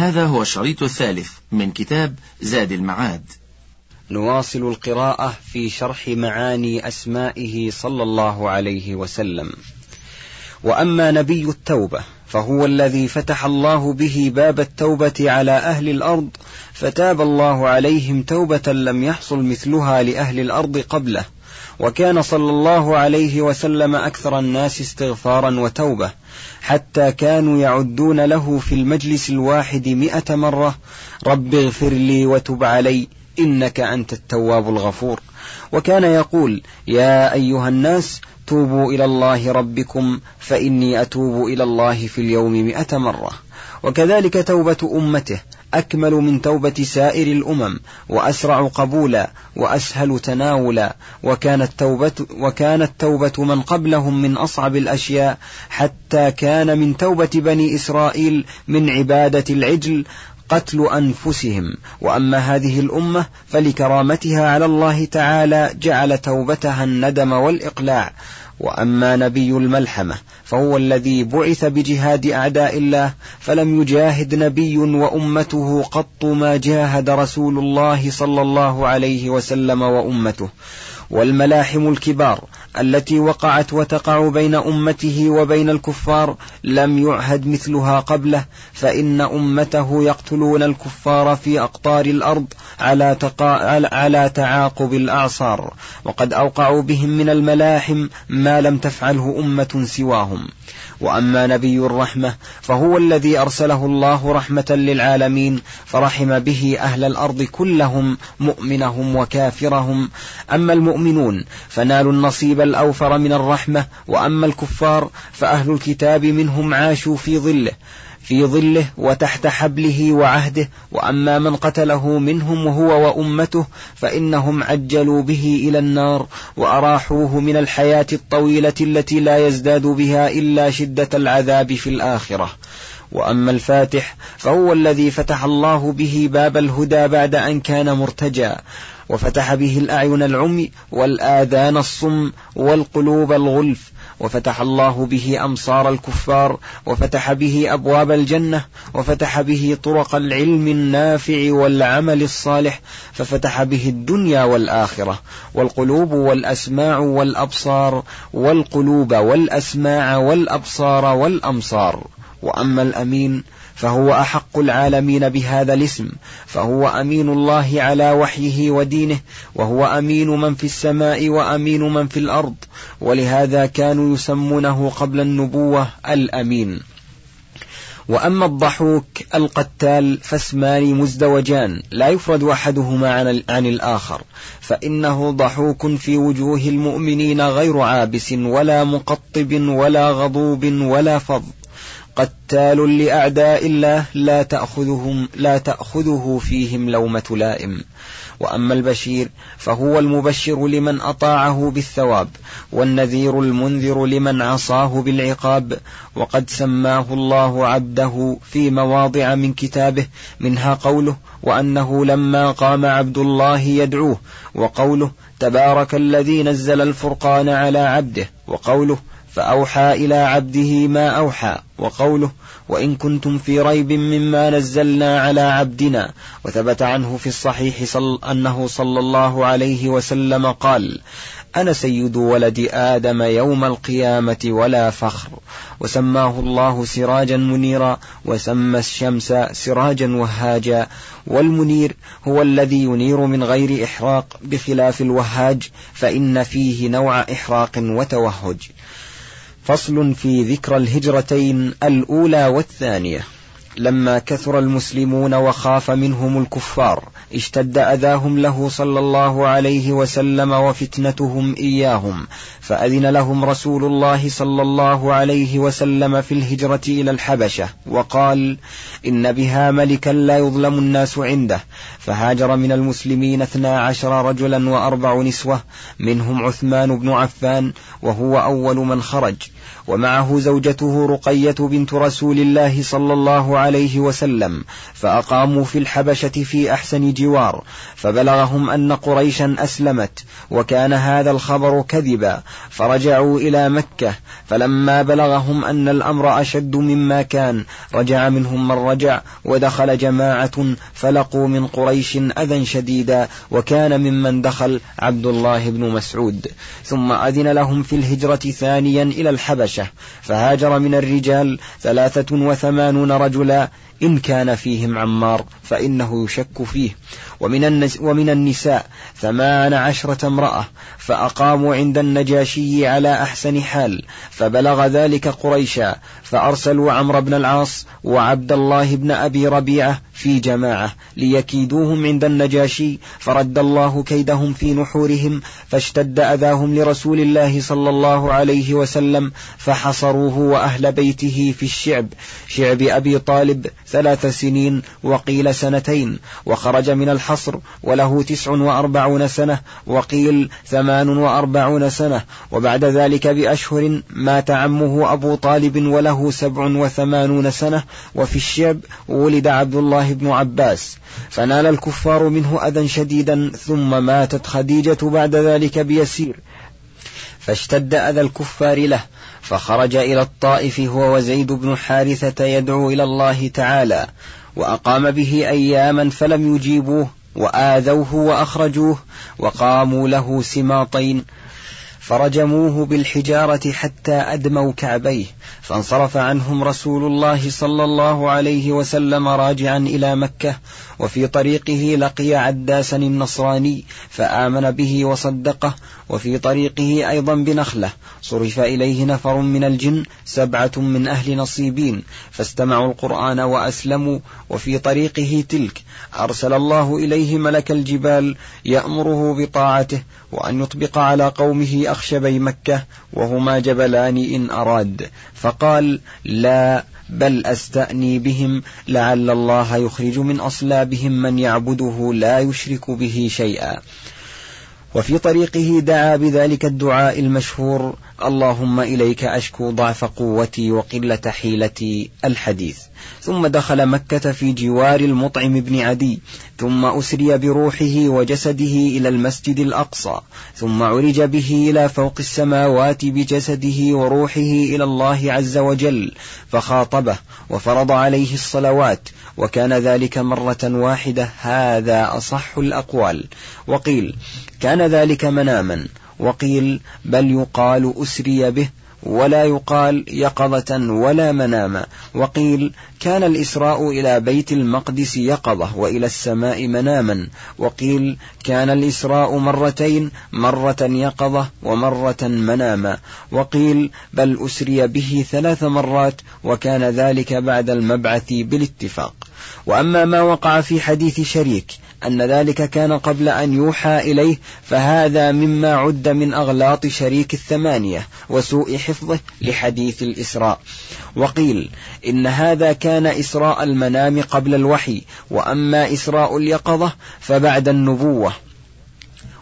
هذا هو الشريط الثالث من كتاب زاد المعاد. نواصل القراءة في شرح معاني أسمائه صلى الله عليه وسلم. وأما نبي التوبة فهو الذي فتح الله به باب التوبة على أهل الأرض فتاب الله عليهم توبة لم يحصل مثلها لأهل الأرض قبله. وكان صلى الله عليه وسلم أكثر الناس استغفارا وتوبة حتى كانوا يعدون له في المجلس الواحد مئة مرة رب اغفر لي وتب علي إنك أنت التواب الغفور. وكان يقول يا أيها الناس توبوا إلى الله ربكم فإني أتوب إلى الله في اليوم مئة مرة. وكذلك توبة أمته أكمل من توبة سائر الأمم وأسرع قبولا وأسهل تناولا وكانت توبة وكانت توبة من قبلهم من أصعب الأشياء حتى كان من توبة بني إسرائيل من عبادة العجل قتل أنفسهم. وأما هذه الأمة فلكرامتها على الله تعالى جعل توبتها الندم والإقلاع. وأما نبي الملحمة فهو الذي بعث بجهاد أعداء الله فلم يجاهد نبي وأمته قط ما جاهد رسول الله صلى الله عليه وسلم وأمته. والملاحم الكبار التي وقعت وتقع بين أمته وبين الكفار لم يعهد مثلها قبله فإن أمته يقتلون الكفار في أقطار الأرض على, تقا... على تعاقب الأعصار. وقد أوقعوا بهم من الملاحم ما لم تفعله أمة سواهم. وأما نبي الرحمة فهو الذي أرسله الله رحمة للعالمين فرحم به أهل الأرض كلهم مؤمنهم وكافرهم. أما المؤمنون فنالوا النصيب الأوفر من الرحمة وأما الكفار فأهل الكتاب منهم عاشوا في ظله. في ظله وتحت حبله وعهده وأما من قتله منهم وهو وأمته فإنهم عجلوا به إلى النار وأراحوه من الحياة الطويلة التي لا يزداد بها إلا شدة العذاب في الآخرة. وأما الفاتح فهو الذي فتح الله به باب الهدى بعد أن كان مرتجى وفتح به الأعين العمي والآذان الصم والقلوب الغلف وفتح الله به أمصار الكفار وفتح به أبواب الجنة وفتح به طرق العلم النافع والعمل الصالح ففتح به الدنيا والآخرة والقلوب والأسماع والأبصار والقلوب والأسماع والأبصار والأمصار. وأما الأمين فهو أحق العالمين بهذا الاسم فهو أمين الله على وحيه ودينه وهو أمين من في السماء وأمين من في الأرض ولهذا كانوا يسمونه قبل النبوة الأمين. وأما الضحوك القتال فاسمان مزدوجان لا يفرد أحدهما عن, الآخر فإنه ضحوك في وجوه المؤمنين غير عابس ولا مقطب ولا غضوب ولا فض قتال لأعداء الله لا تأخذهم لا تأخذه فيهم لومة لائم. وأما البشير فهو المبشر لمن أطاعه بالثواب والنذير المنذر لمن عصاه بالعقاب. وقد سماه الله عبده في مواضع من كتابه منها قوله وأنه لما قام عبد الله يدعوه وقوله تبارك الذي نزل الفرقان على عبده. وقوله فأوحى إلى عبده ما أوحى وقوله وإن كنتم في ريب مما نزلنا على عبدنا وثبت عنه في الصحيح صل أنه صلى الله عليه وسلم قال أنا سيد ولد آدم يوم القيامة ولا فخر وسماه الله سراجا منيرا وسمى الشمس سراجا وهاجا. والمنير هو الذي ينير من غير إحراق بخلاف الوهاج فإن فيه نوع إحراق وتوهج. فصل في ذكر الهجرتين الأولى والثانية. لما كثر المسلمون وخاف منهم الكفار اشتد أذاهم له صلى الله عليه وسلم وفتنتهم إياهم فأذن لهم رسول الله صلى الله عليه وسلم في الهجرة إلى الحبشة وقال إن بها ملكا لا يظلم الناس عنده. فهاجر من المسلمين اثنا عشر رجلا وأربع نسوة منهم عثمان بن عفان وهو أول من خرج. ومعه زوجته رقية بنت رسول الله صلى الله عليه وسلم فأقاموا في الحبشة في أحسن جوار فبلغهم أن قريشا أسلمت وكان هذا الخبر كذبا فرجعوا إلى مكة فلما بلغهم أن الأمر أشد مما كان رجع منهم من رجع ودخل جماعة فلقوا من قريش أذى شديدا وكان ممن دخل عبد الله بن مسعود ثم أذن لهم في الهجرة ثانيا إلى الحبشة. فهاجر من الرجال ثلاثة وثمانون رجلا إن كان فيهم عمار فإنه يشك فيه. ومن, ومن النساء ثمان عشرة امرأة فأقاموا عند النجاشي على أحسن حال فبلغ ذلك قريشا فأرسلوا عمرو بن العاص وعبد الله بن أبي ربيعة في جماعة ليكيدوهم عند النجاشي فرد الله كيدهم في نحورهم فاشتد أذاهم لرسول الله صلى الله عليه وسلم فحصروه وأهل بيته في الشعب. شعب أبي طالب ثلاث سنين وقيل سنتين وخرج من الحصر وله تسع وأربعون سنة وقيل ثمان وأربعون سنة وبعد ذلك بأشهر مات عمه أبو طالب وله سبع وثمانون سنة وفي الشعب ولد عبد الله بن عباس. فنال الكفار منه أذى شديدا ثم ماتت خديجة بعد ذلك بيسير. فاشتد أذى الكفار له فخرج إلى الطائف هو وزيد بن حارثة يدعو إلى الله تعالى وأقام به أياما فلم يجيبوه وآذوه وأخرجوه وقاموا له سماطين فرجموه بالحجارة حتى أدموا كعبيه فانصرف عنهم رسول الله صلى الله عليه وسلم راجعا إلى مكة وفي طريقه لقي عداسا النصراني فآمن به وصدقه وفي طريقه أيضا بنخلة صرف إليه نفر من الجن سبعة من أهل نصيبين فاستمعوا القرآن وأسلموا وفي طريقه تلك أرسل الله إليه ملك الجبال يأمره بطاعته وأن يطبق على قومه أخشبي مكة وهما جبلان إن أراد فقال لا بل أستأني بهم لعل الله يخرج من أصلابهم من يعبده لا يشرك به شيئا. وفي طريقه دعا بذلك الدعاء المشهور اللهم إليك أشكو ضعف قوتي وقلة حيلتي الحديث. ثم دخل مكة في جوار المطعم بن عدي ثم أسري بروحه وجسده إلى المسجد الأقصى ثم عرج به إلى فوق السماوات بجسده وروحه إلى الله عز وجل فخاطبه وفرض عليه الصلوات وكان ذلك مرة واحدة هذا أصح الأقوال. وقيل كان ذلك مناما وقيل بل يقال أسري به ولا يقال يقظة ولا مناما وقيل كان الإسراء إلى بيت المقدس يقظة وإلى السماء مناما وقيل كان الإسراء مرتين مرة يقظة ومرة مناما وقيل بل أسري به ثلاث مرات وكان ذلك بعد المبعث بالاتفاق. وأما ما وقع في حديث شريك أن ذلك كان قبل أن يوحى إليه فهذا مما عد من أغلاط شريك الثمانية وسوء حفظه لحديث الإسراء. وقيل إن هذا كان إسراء المنام قبل الوحي وأما إسراء اليقظة فبعد النبوة.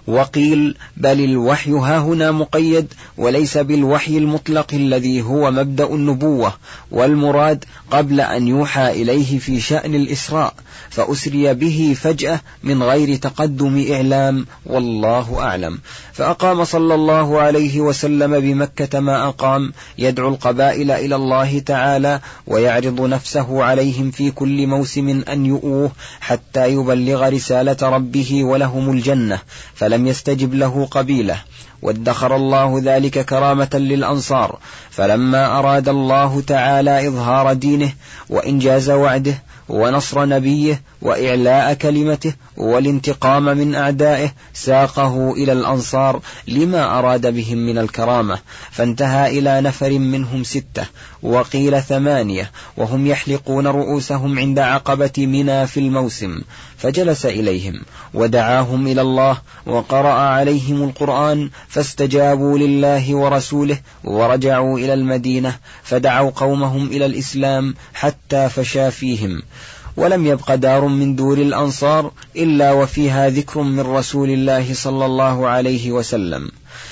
وقيل بل الوحي ها هنا مقيد وليس بالوحي المطلق الذي هو مبدأ النبوة والمراد قبل أن يوحى إليه في شأن الإسراء فأسري به فجأة من غير تقدم إعلام والله أعلم. فأقام صلى الله عليه وسلم بمكة ما أقام يدعو القبائل إلى الله تعالى ويعرض نفسه عليهم في كل موسم أن يؤوه حتى يبلغ رسالة ربه ولهم الجنة. فلم يستجب له قبيله وادخر الله ذلك كرامة للأنصار فلما أراد الله تعالى إظهار دينه وإنجاز وعده ونصر نبيه وإعلاء كلمته والانتقام من أعدائه ساقه إلى الأنصار لما أراد بهم من الكرامة فانتهى إلى نفر منهم ستة وقيل ثمانية وهم يحلقون رؤوسهم عند عقبة منى في الموسم فجلس إليهم ودعاهم إلى الله وقرأ عليهم القرآن فاستجابوا لله ورسوله ورجعوا إلى المدينة فدعوا قومهم إلى الإسلام حتى فشا فيهم. ولم يبق دار من دور الأنصار إلا وفيها ذكر من رسول الله صلى الله عليه وسلم.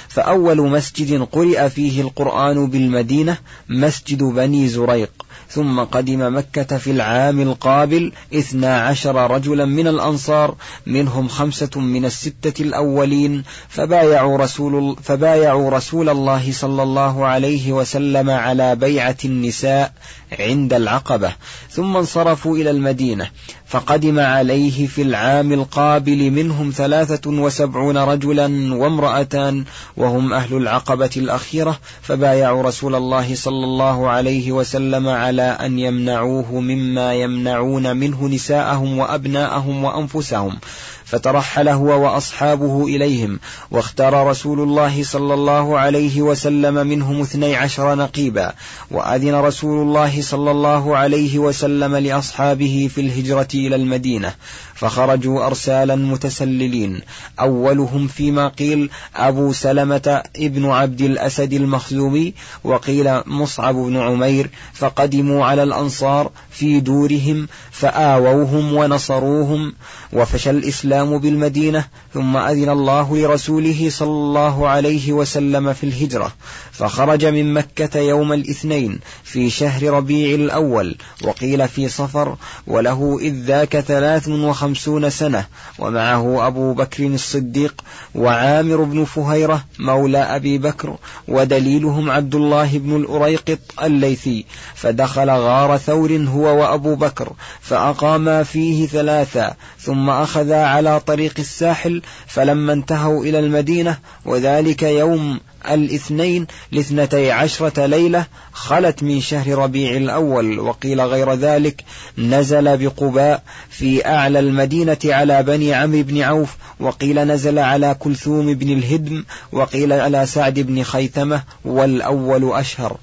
فأول مسجد قرئ فيه القرآن بالمدينة مسجد بني زريق. ثم قدم مكة في العام القابل اثنا عشر رجلا من الأنصار منهم خمسة من الستة الأولين فبايعوا رسول, فبايعوا رسول الله صلى الله عليه وسلم على بيعة النساء عند العقبة ثم انصرفوا إلى المدينة فقدم عليه في العام القابل منهم ثلاثة وسبعون رجلا وامرأتان وهم أهل العقبة الأخيرة فبايعوا رسول الله صلى الله عليه وسلم على أن يمنعوه مما يمنعون منه نساءهم وأبناءهم وأنفسهم فترحل هو وأصحابه إليهم واختار رسول الله صلى الله عليه وسلم منهم اثني عشر نقيبا وأذن رسول الله صلى الله عليه وسلم لأصحابه في الهجرة إلى المدينة فخرجوا أرسالا متسللين. أولهم فيما قيل أبو سلمة ابن عبد الأسد المخزومي وقيل مصعب بن عمير فقدموا على الأنصار في دورهم فآووهم ونصروهم وفشى الإسلام بالمدينة ثم أذن الله لرسوله صلى الله عليه وسلم في الهجرة فخرج من مكة يوم الاثنين في شهر ربيع الأول وقيل في صفر وله إذ ذاك ثلاث وخمسون سنة ومعه أبو بكر الصديق وعامر بن فهيرة مولى أبي بكر ودليلهم عبد الله بن الأريقط الليثي فدخل غار ثور هو وأبو بكر فأقاما فيه ثلاثا ثم أخذا على طريق الساحل فلما انتهوا إلى المدينة وذلك يوم الاثنين لاثنتي عشرة ليلة خلت من شهر ربيع الأول وقيل غير ذلك نزل بقباء في أعلى المدينة على بني عمرو بن عوف وقيل نزل على كلثوم بن الهدم وقيل على سعد بن خيثمة والأول أشهر.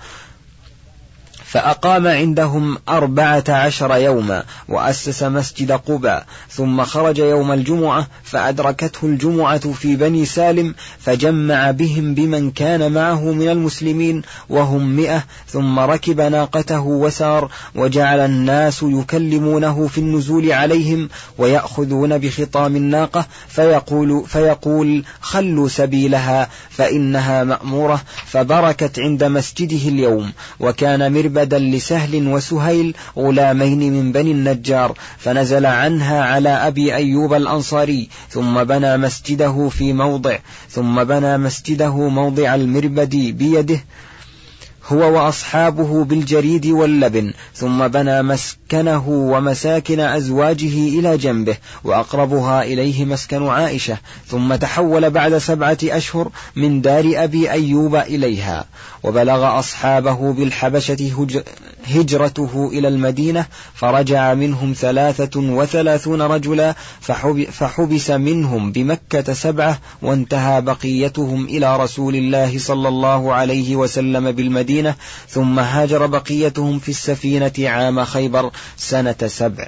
فأقام عندهم أربعة عشر يوما وأسس مسجد قباء ثم خرج يوم الجمعة فأدركته الجمعة في بني سالم فجمع بهم بمن كان معه من المسلمين وهم مئة ثم ركب ناقته وسار وجعل الناس يكلمونه في النزول عليهم ويأخذون بخطام الناقة فيقول, فيقول خلوا سبيلها فإنها مأمورة فبركت عند مسجده اليوم وكان مربد ولدا لسهل وسهيل غلامين من بني النجار فنزل عنها على أبي أيوب الأنصاري ثم بنى مسجده في موضع ثم بنى مسجده موضع المربد بيده هو وأصحابه بالجريد واللبن ثم بنى مسكنه ومساكن أزواجه إلى جنبه وأقربها إليه مسكن عائشة ثم تحول بعد سبعة أشهر من دار أبي أيوب إليها. وبلغ أصحابه بالحبشة هجرته إلى المدينة فرجع منهم ثلاثة وثلاثون رجلا فحبس منهم بمكة سبعة وانتهى بقيتهم إلى رسول الله صلى الله عليه وسلم بالمدينة. ثم هاجر بقيتهم في السفينة عام خيبر سنة سبع.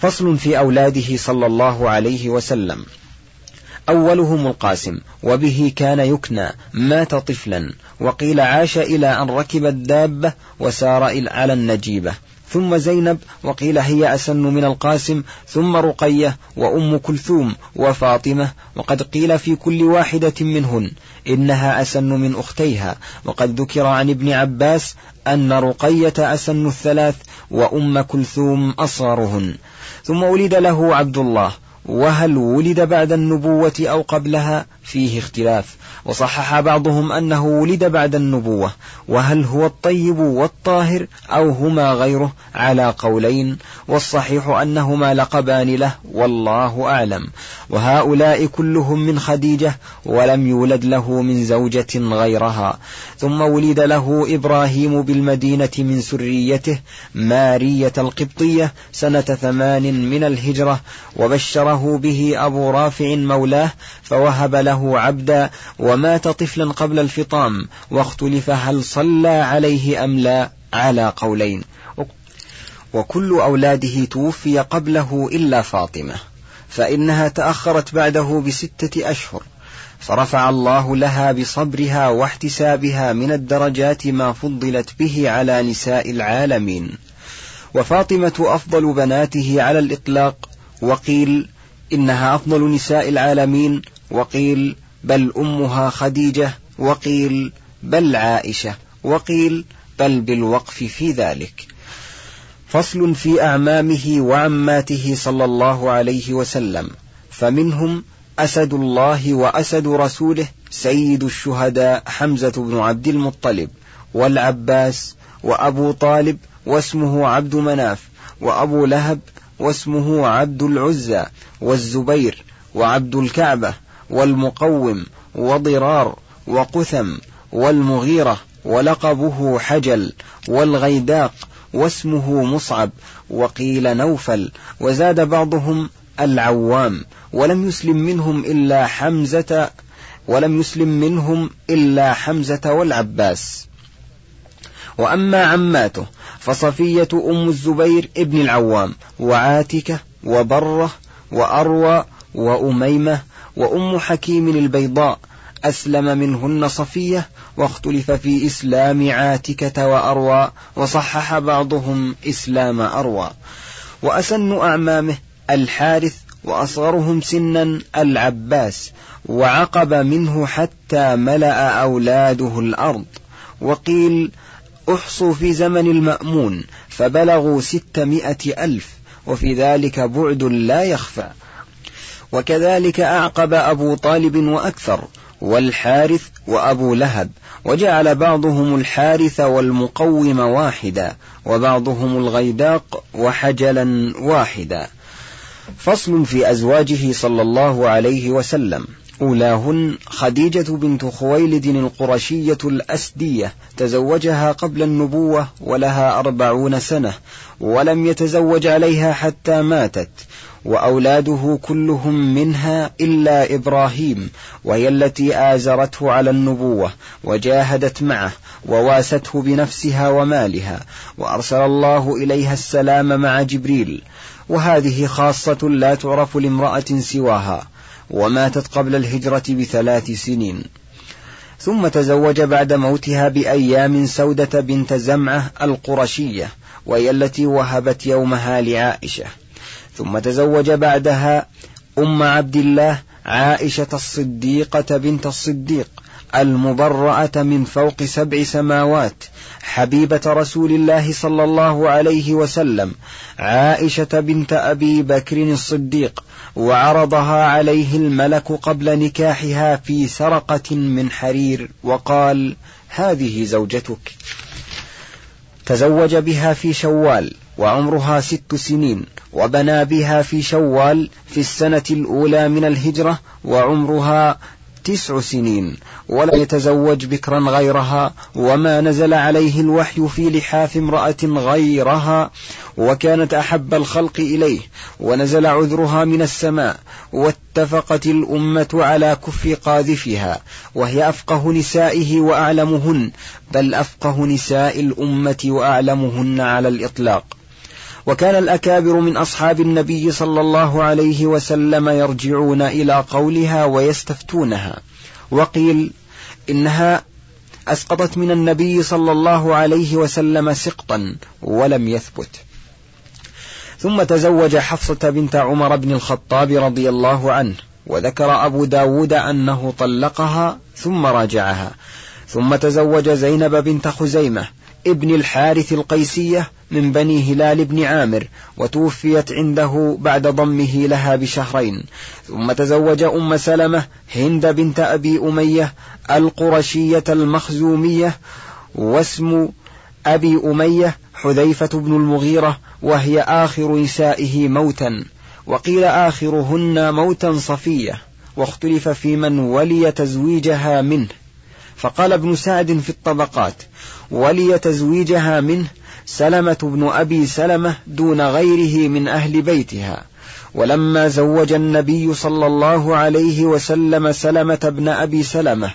فصل في أولاده صلى الله عليه وسلم. أولهم القاسم وبه كان يكنى مات طفلا وقيل عاش إلى أن ركب الدابة وسار على النجيبة. ثم زينب وقيل هي أسن من القاسم ثم رقية وأم كلثوم وفاطمة وقد قيل في كل واحدة منهن إنها أسن من أختيها وقد ذكر عن ابن عباس أن رقية أسن الثلاث وأم كلثوم أصغرهن. ثم ولد له عبد الله وهل ولد بعد النبوة أو قبلها؟ فيه اختلاف. وصحح بعضهم أنه ولد بعد النبوة. وهل هو الطيب والطاهر أو هما غيره على قولين؟ والصحيح أنهما لقبان له والله أعلم. وهؤلاء كلهم من خديجة ولم يولد له من زوجة غيرها. ثم ولد له إبراهيم بالمدينة من سريته مارية القبطية سنة ثمان من الهجرة. وبشره به أبو رافع مولاه فوهب له عبدا ومات طفلا قبل الفطام واختلف هل صلى عليه أم لا على قولين. وكل أولاده توفي قبله إلا فاطمة فإنها تأخرت بعده بستة أشهر. فرفع الله لها بصبرها واحتسابها من الدرجات ما فضلت به على نساء العالمين. وفاطمة أفضل بناته على الإطلاق وقيل إنها أفضل نساء العالمين وقيل بل أمها خديجة وقيل بل عائشة وقيل بل بالوقف في ذلك. فصل في أعمامه وعماته صلى الله عليه وسلم فمنهم أسد الله وأسد رسوله سيد الشهداء حمزة بن عبد المطلب والعباس وأبو طالب واسمه عبد مناف وأبو لهب واسمه عبد العزى والزبير وعبد الكعبة والمقوم وضرار وقثم والمغيرة ولقبه حجل والغيداق واسمه مصعب وقيل نوفل وزاد بعضهم العوام ولم يسلم منهم إلا حمزة ولم يسلم منهم إلا حمزة والعباس. وأما عماته فصفية أم الزبير ابن العوام وعاتكة وبرة وأروى وأميمة وأم حكيم البيضاء أسلم منهن صفية واختلف في إسلام عاتكة وأروى وصحح بعضهم إسلام أروى. وأسن أعمامه الحارث وأصغرهم سنا العباس وعقب منه حتى ملأ أولاده الأرض. وقيل أحصوا في زمن المأمون فبلغوا ستمائة ألف وفي ذلك بعد لا يخفى. وكذلك أعقب أبو طالب وأكثر والحارث وأبو لهب وجعل بعضهم الحارث والمقوم واحدا وبعضهم الغيداق وحجلا واحدا. فصل في أزواجه صلى الله عليه وسلم. أولاهن خديجة بنت خويلد القرشية الأسدية تزوجها قبل النبوة ولها أربعون سنة ولم يتزوج عليها حتى ماتت وأولاده كلهم منها إلا إبراهيم وهي التي آزرته على النبوة وجاهدت معه وواسته بنفسها ومالها وأرسل الله إليها السلام مع جبريل وهذه خاصة لا تعرف لامرأة سواها. وماتت قبل الهجرة بثلاث سنين. ثم تزوج بعد موتها بأيام سودة بنت زمعة القرشية وهي التي وهبت يومها لعائشة. ثم تزوج بعدها أم عبد الله عائشة الصديقة بنت الصديق المبرأة من فوق سبع سماوات حبيبة رسول الله صلى الله عليه وسلم عائشة بنت أبي بكر الصديق وعرضها عليه الملك قبل نكاحها في سرقة من حرير وقال هذه زوجتك. تزوج بها في شوال وعمرها ست سنين وبنى بها في شوال في السنة الأولى من الهجرة وعمرها تسع سنين ولم يتزوج بكرا غيرها وما نزل عليه الوحي في لحاف امرأة غيرها وكانت أحب الخلق إليه ونزل عذرها من السماء واتفقت الأمة على كف قاذفها وهي أفقه نسائه وأعلمهن بل أفقه نساء الأمة وأعلمهن على الإطلاق وكان الأكابر من أصحاب النبي صلى الله عليه وسلم يرجعون إلى قولها ويستفتونها. وقيل إنها أسقطت من النبي صلى الله عليه وسلم سقطا ولم يثبت. ثم تزوج حفصة بنت عمر بن الخطاب رضي الله عنه وذكر أبو داود أنه طلقها ثم راجعها. ثم تزوج زينب بنت خزيمة ابن الحارث القيسية من بني هلال بن عامر وتوفيت عنده بعد ضمه لها بشهرين. ثم تزوج أم سلمة هند بنت أبي أمية القرشية المخزومية واسم أبي أمية حذيفة بن المغيرة وهي آخر نسائه موتا. وقيل آخرهن موتا صفية واختلف في من ولي تزويجها منه. فقال ابن سعد في الطبقات ولي تزويجها منه سلمة بن أبي سلمة دون غيره من أهل بيتها. ولما زوج النبي صلى الله عليه وسلم سلمة بن أبي سلمة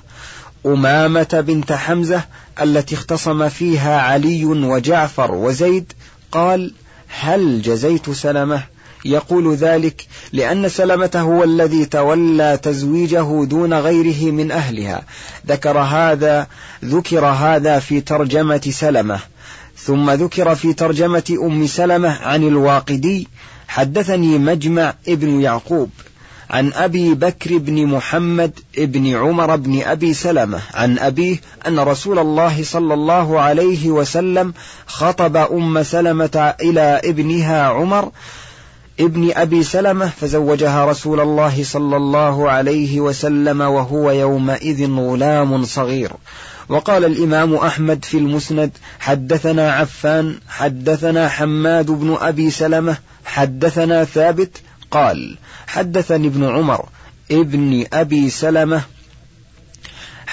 أمامة بنت حمزة التي اختصم فيها علي وجعفر وزيد قال هل جزيت سلمة؟ يقول ذلك لأن سلمة هو الذي تولى تزويجه دون غيره من أهلها. ذكر هذا ذكر هذا في ترجمة سلمة. ثم ذكر في ترجمة أم سلمة عن الواقدي حدثني مجمع ابن يعقوب عن أبي بكر بن محمد بن عمر بن أبي سلمة عن أبيه أن رسول الله صلى الله عليه وسلم خطب أم سلمة إلى ابنها عمر ابن أبي سلمة فزوجها رسول الله صلى الله عليه وسلم وهو يومئذ غلام صغير. وقال الإمام أحمد في المسند حدثنا عفان حدثنا حماد بن أبي سلمة حدثنا ثابت قال حدثني ابن عمر ابن أبي سلمة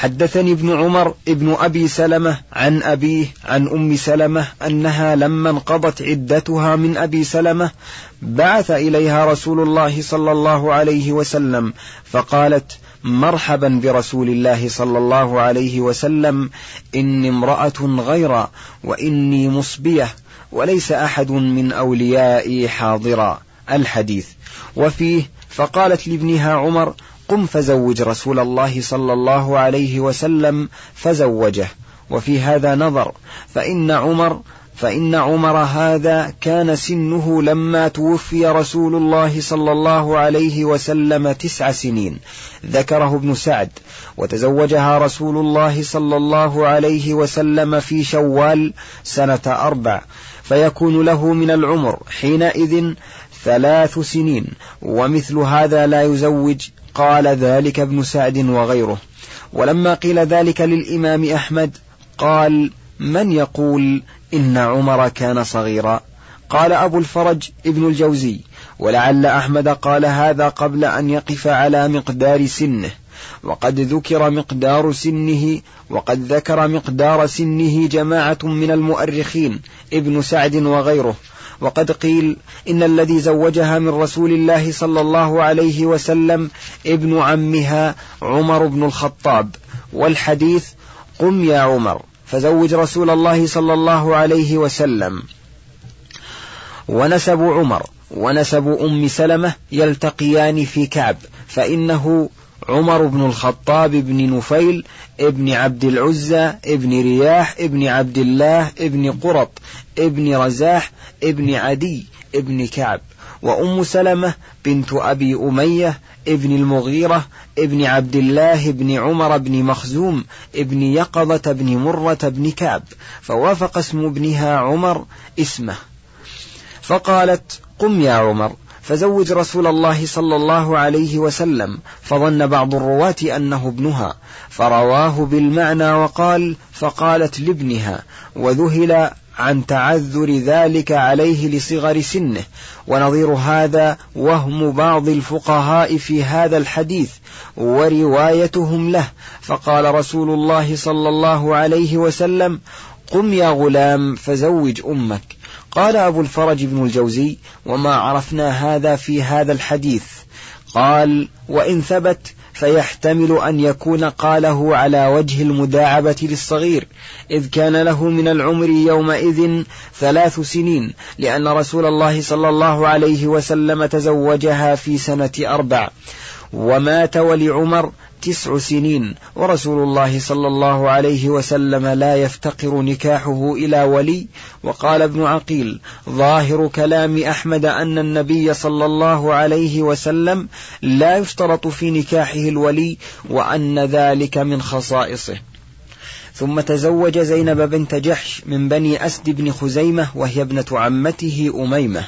حدثني ابن عمر ابن أبي سلمة عن أبيه عن أم سلمة أنها لما انقضت عدتها من أبي سلمة بعث إليها رسول الله صلى الله عليه وسلم فقالت مرحبا برسول الله صلى الله عليه وسلم إني امرأة غير وإني مصبية وليس أحد من أوليائي حاضرا. الحديث. وفيه فقالت لابنها عمر قم فزوج رسول الله صلى الله عليه وسلم فزوجه. وفي هذا نظر فإن عمر فإن عمر هذا كان سنه لما توفي رسول الله صلى الله عليه وسلم تسع سنين. ذكره ابن سعد وتزوجها رسول الله صلى الله عليه وسلم في شوال سنة أربع فيكون له من العمر حينئذ ثلاث سنين. ومثل هذا لا يزوج قال ذلك ابن سعد وغيره. ولما قيل ذلك للإمام أحمد قال من يقول إن عمر كان صغيرا؟ قال أبو الفرج ابن الجوزي. ولعل أحمد قال هذا قبل أن يقف على مقدار سنه. وقد ذكر مقدار سنه وقد ذكر مقدار سنه جماعة من المؤرخين ابن سعد وغيره. وقد قيل إن الذي زوجها من رسول الله صلى الله عليه وسلم ابن عمها عمر بن الخطاب والحديث قم يا عمر فزوج رسول الله صلى الله عليه وسلم. ونسب عمر ونسب أم سلمة يلتقيان في كعب فإنه عمر بن الخطاب بن نفيل ابن عبد العزى ابن رياح ابن عبد الله ابن قرط ابن رزاح ابن عدي ابن كعب. وأم سلمة بنت أبي أمية ابن المغيرة ابن عبد الله بن عمر بن مخزوم ابن يقظة بن مرة بن كعب. فوافق اسم ابنها عمر اسمه. فقالت قم يا عمر. فزوج رسول الله صلى الله عليه وسلم فظن بعض الرواة أنه ابنها فرواه بالمعنى وقال فقالت لابنها وذهل عن تعذر ذلك عليه لصغر سنه ونظير هذا وهم بعض الفقهاء في هذا الحديث وروايتهم له فقال رسول الله صلى الله عليه وسلم قم يا غلام فزوج أمك. قال أبو الفرج بن الجوزي وما عرفنا هذا في هذا الحديث. قال وإن ثبت فيحتمل أن يكون قاله على وجه المداعبة للصغير إذ كان له من العمر يومئذ ثلاث سنين لأن رسول الله صلى الله عليه وسلم تزوجها في سنة أربع. ومات ولعمر تسع سنين ورسول الله صلى الله عليه وسلم لا يفتقر نكاحه إلى ولي. وقال ابن عقيل ظاهر كلام أحمد أن النبي صلى الله عليه وسلم لا يشترط في نكاحه الولي وأن ذلك من خصائصه. ثم تزوج زينب بنت جحش من بني أسد بن خزيمة وهي ابنة عمته أميمة.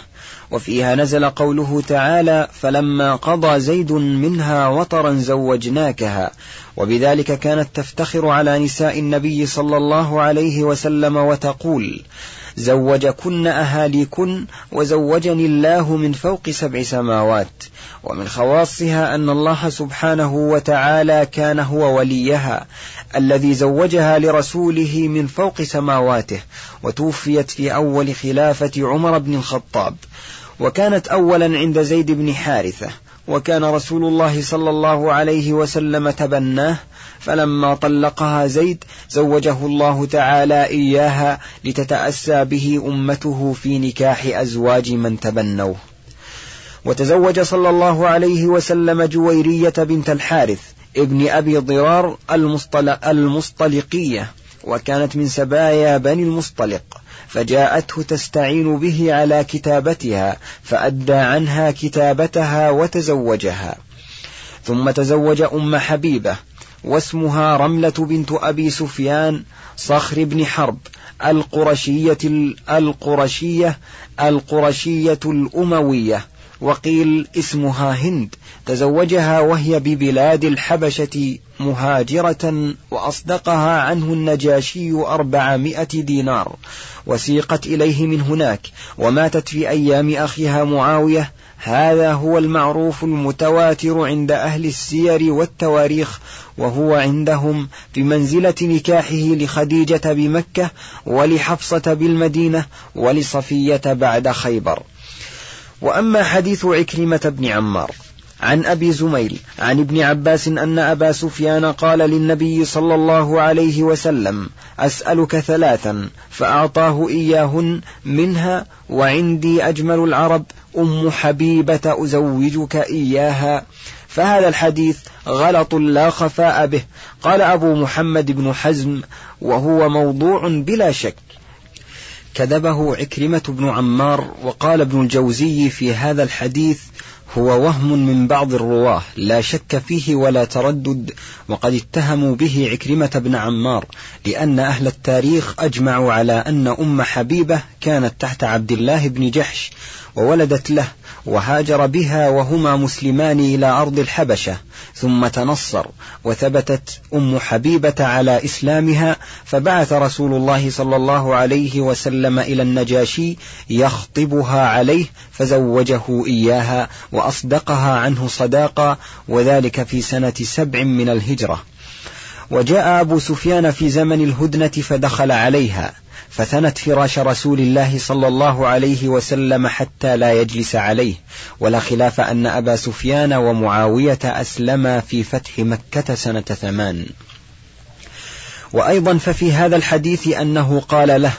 وفيها نزل قوله تعالى فلما قضى زيد منها وطرا زوجناكها وبذلك كانت تفتخر على نساء النبي صلى الله عليه وسلم وتقول زوجكن أهاليكن وزوجني الله من فوق سبع سماوات ومن خواصها أن الله سبحانه وتعالى كان هو وليها الذي زوجها لرسوله من فوق سماواته وتوفيت في أول خلافة عمر بن الخطاب وكانت أولا عند زيد بن حارثة وكان رسول الله صلى الله عليه وسلم تبناه فلما طلقها زيد زوجه الله تعالى إياها لتتأسى به أمته في نكاح أزواج من تبنوه. وتزوج صلى الله عليه وسلم جويرية بنت الحارث ابن أبي ضرار المصطلقية وكانت من سبايا بني المصطلق. فجاءته تستعين به على كتابتها فأدى عنها كتابتها وتزوجها. ثم تزوج أم حبيبة واسمها رملة بنت أبي سفيان صخر بن حرب القرشية القرشية القرشية الأموية. وقيل اسمها هند. تزوجها وهي ببلاد الحبشة مهاجرة وأصدقها عنه النجاشي أربعمائة دينار. وسيقت إليه من هناك. وماتت في أيام أخيها معاوية. هذا هو المعروف المتواتر عند أهل السير والتواريخ. وهو عندهم بمنزلة نكاحه لخديجة بمكة ولحفصة بالمدينة ولصفية بعد خيبر. وأما حديث عكرمة بن عمار عن أبي زميل عن ابن عباس أن أبا سفيان قال للنبي صلى الله عليه وسلم أسألك ثلاثا فأعطاه إياهن منها وعندي أجمل العرب أم حبيبة أزوجك إياها. فهذا الحديث غلط لا خفاء به. قال أبو محمد بن حزم وهو موضوع بلا شك. كذبه عكرمة بن عمار وقال ابن الجوزي في هذا الحديث هو وهم من بعض الرواة لا شك فيه ولا تردد وقد اتهموا به عكرمة بن عمار لأن أهل التاريخ أجمعوا على أن أم حبيبة كانت تحت عبد الله بن جحش وولدت له وهاجر بها وهما مسلمان إلى أرض الحبشة ثم تنصر وثبتت أم حبيبة على إسلامها فبعث رسول الله صلى الله عليه وسلم إلى النجاشي يخطبها عليه فزوجه إياها وأصدقها عنه صداقا وذلك في سنة سبع من الهجرة. وجاء أبو سفيان في زمن الهدنة فدخل عليها. فثنت فراش رسول الله صلى الله عليه وسلم حتى لا يجلس عليه ولا خلاف أن أبا سفيان ومعاوية أسلما في فتح مكة سنة ثمان. وأيضا ففي هذا الحديث أنه قال له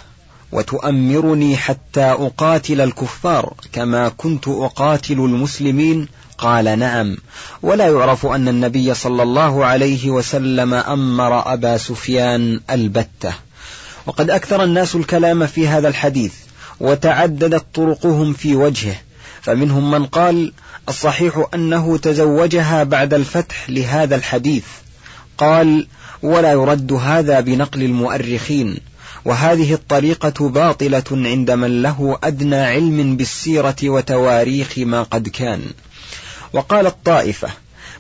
وتؤمرني حتى أقاتل الكفار كما كنت أقاتل المسلمين قال نعم. ولا يعرف أن النبي صلى الله عليه وسلم أمر أبا سفيان البتة. وقد أكثر الناس الكلام في هذا الحديث وتعددت طرقهم في وجهه فمنهم من قال الصحيح أنه تزوجها بعد الفتح لهذا الحديث قال ولا يرد هذا بنقل المؤرخين وهذه الطريقة باطلة عند من له أدنى علم بالسيرة وتواريخ ما قد كان. وقال الطائفة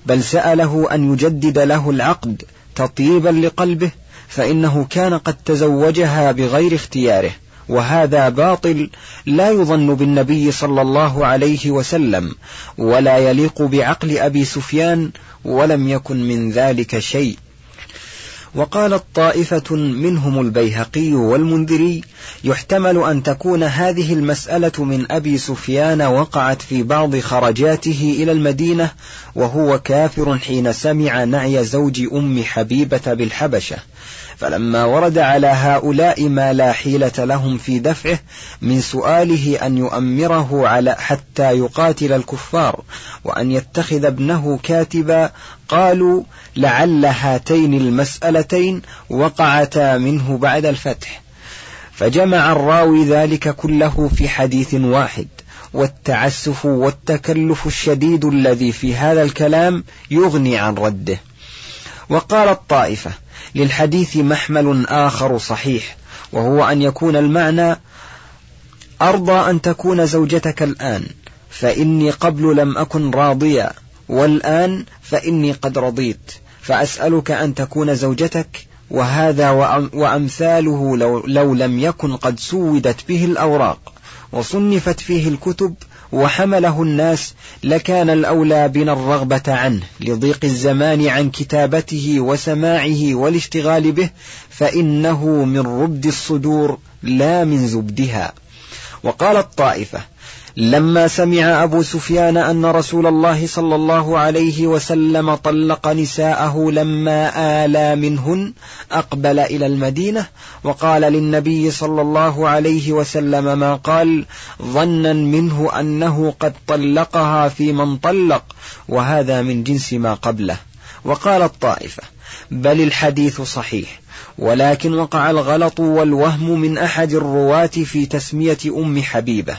بل سأله أن يجدد له العقد تطيبا لقلبه فإنه كان قد تزوجها بغير اختياره وهذا باطل لا يظن بالنبي صلى الله عليه وسلم ولا يليق بعقل أبي سفيان ولم يكن من ذلك شيء. وقالت طائفة منهم البيهقي والمنذري يحتمل أن تكون هذه المسألة من أبي سفيان وقعت في بعض خرجاته إلى المدينة وهو كافر حين سمع نعي زوج أم حبيبة بالحبشة. فلما ورد على هؤلاء ما لا حيلة لهم في دفعه من سؤاله أن يؤمره على حتى يقاتل الكفار وأن يتخذ ابنه كاتبا قالوا لعل هاتين المسألتين وقعتا منه بعد الفتح. فجمع الراوي ذلك كله في حديث واحد والتعسف والتكلف الشديد الذي في هذا الكلام يغني عن رده. وقال الطائفة للحديث محمل آخر صحيح وهو أن يكون المعنى أرضى أن تكون زوجتك الآن فإني قبل لم أكن راضيا والآن فإني قد رضيت فأسألك أن تكون زوجتك وهذا وأمثاله لو, لو لم يكن قد سودت به الأوراق وصنفت فيه الكتب وحمله الناس لكان الأولى بنا الرغبة عنه لضيق الزمان عن كتابته وسماعه والاشتغال به فإنه من ربد الصدور لا من زبدها. وقالت طائفة لما سمع أبو سفيان أن رسول الله صلى الله عليه وسلم طلق نساءه لما آلى منهن أقبل إلى المدينة وقال للنبي صلى الله عليه وسلم ما قال؟ ظنا منه أنه قد طلقها في من طلق وهذا من جنس ما قبله. وقال الطائفة بل الحديث صحيح ولكن وقع الغلط والوهم من أحد الرواة في تسمية أم حبيبة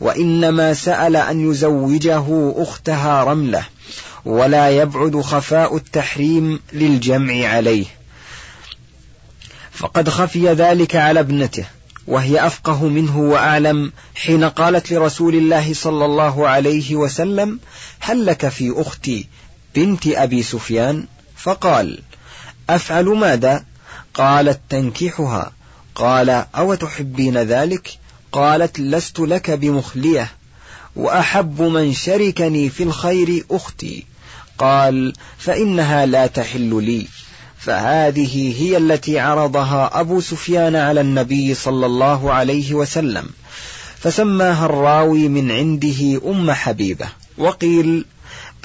وإنما سأل أن يزوجه أختها رملة ولا يبعد خفاء التحريم للجمع عليه. فقد خفي ذلك على ابنته وهي أفقه منه وأعلم حين قالت لرسول الله صلى الله عليه وسلم هل لك في أختي بنت أبي سفيان؟ فقال أفعل ماذا؟ قالت تنكحها قال أو تحبين ذلك؟ قالت لست لك بمخلية وأحب من شركني في الخير أختي. قال فإنها لا تحل لي. فهذه هي التي عرضها أبو سفيان على النبي صلى الله عليه وسلم. فسماها الراوي من عنده أم حبيبة. وقيل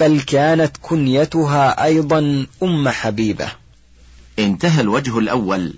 بل كانت كنيتها أيضا أم حبيبة. انتهى الوجه الأول.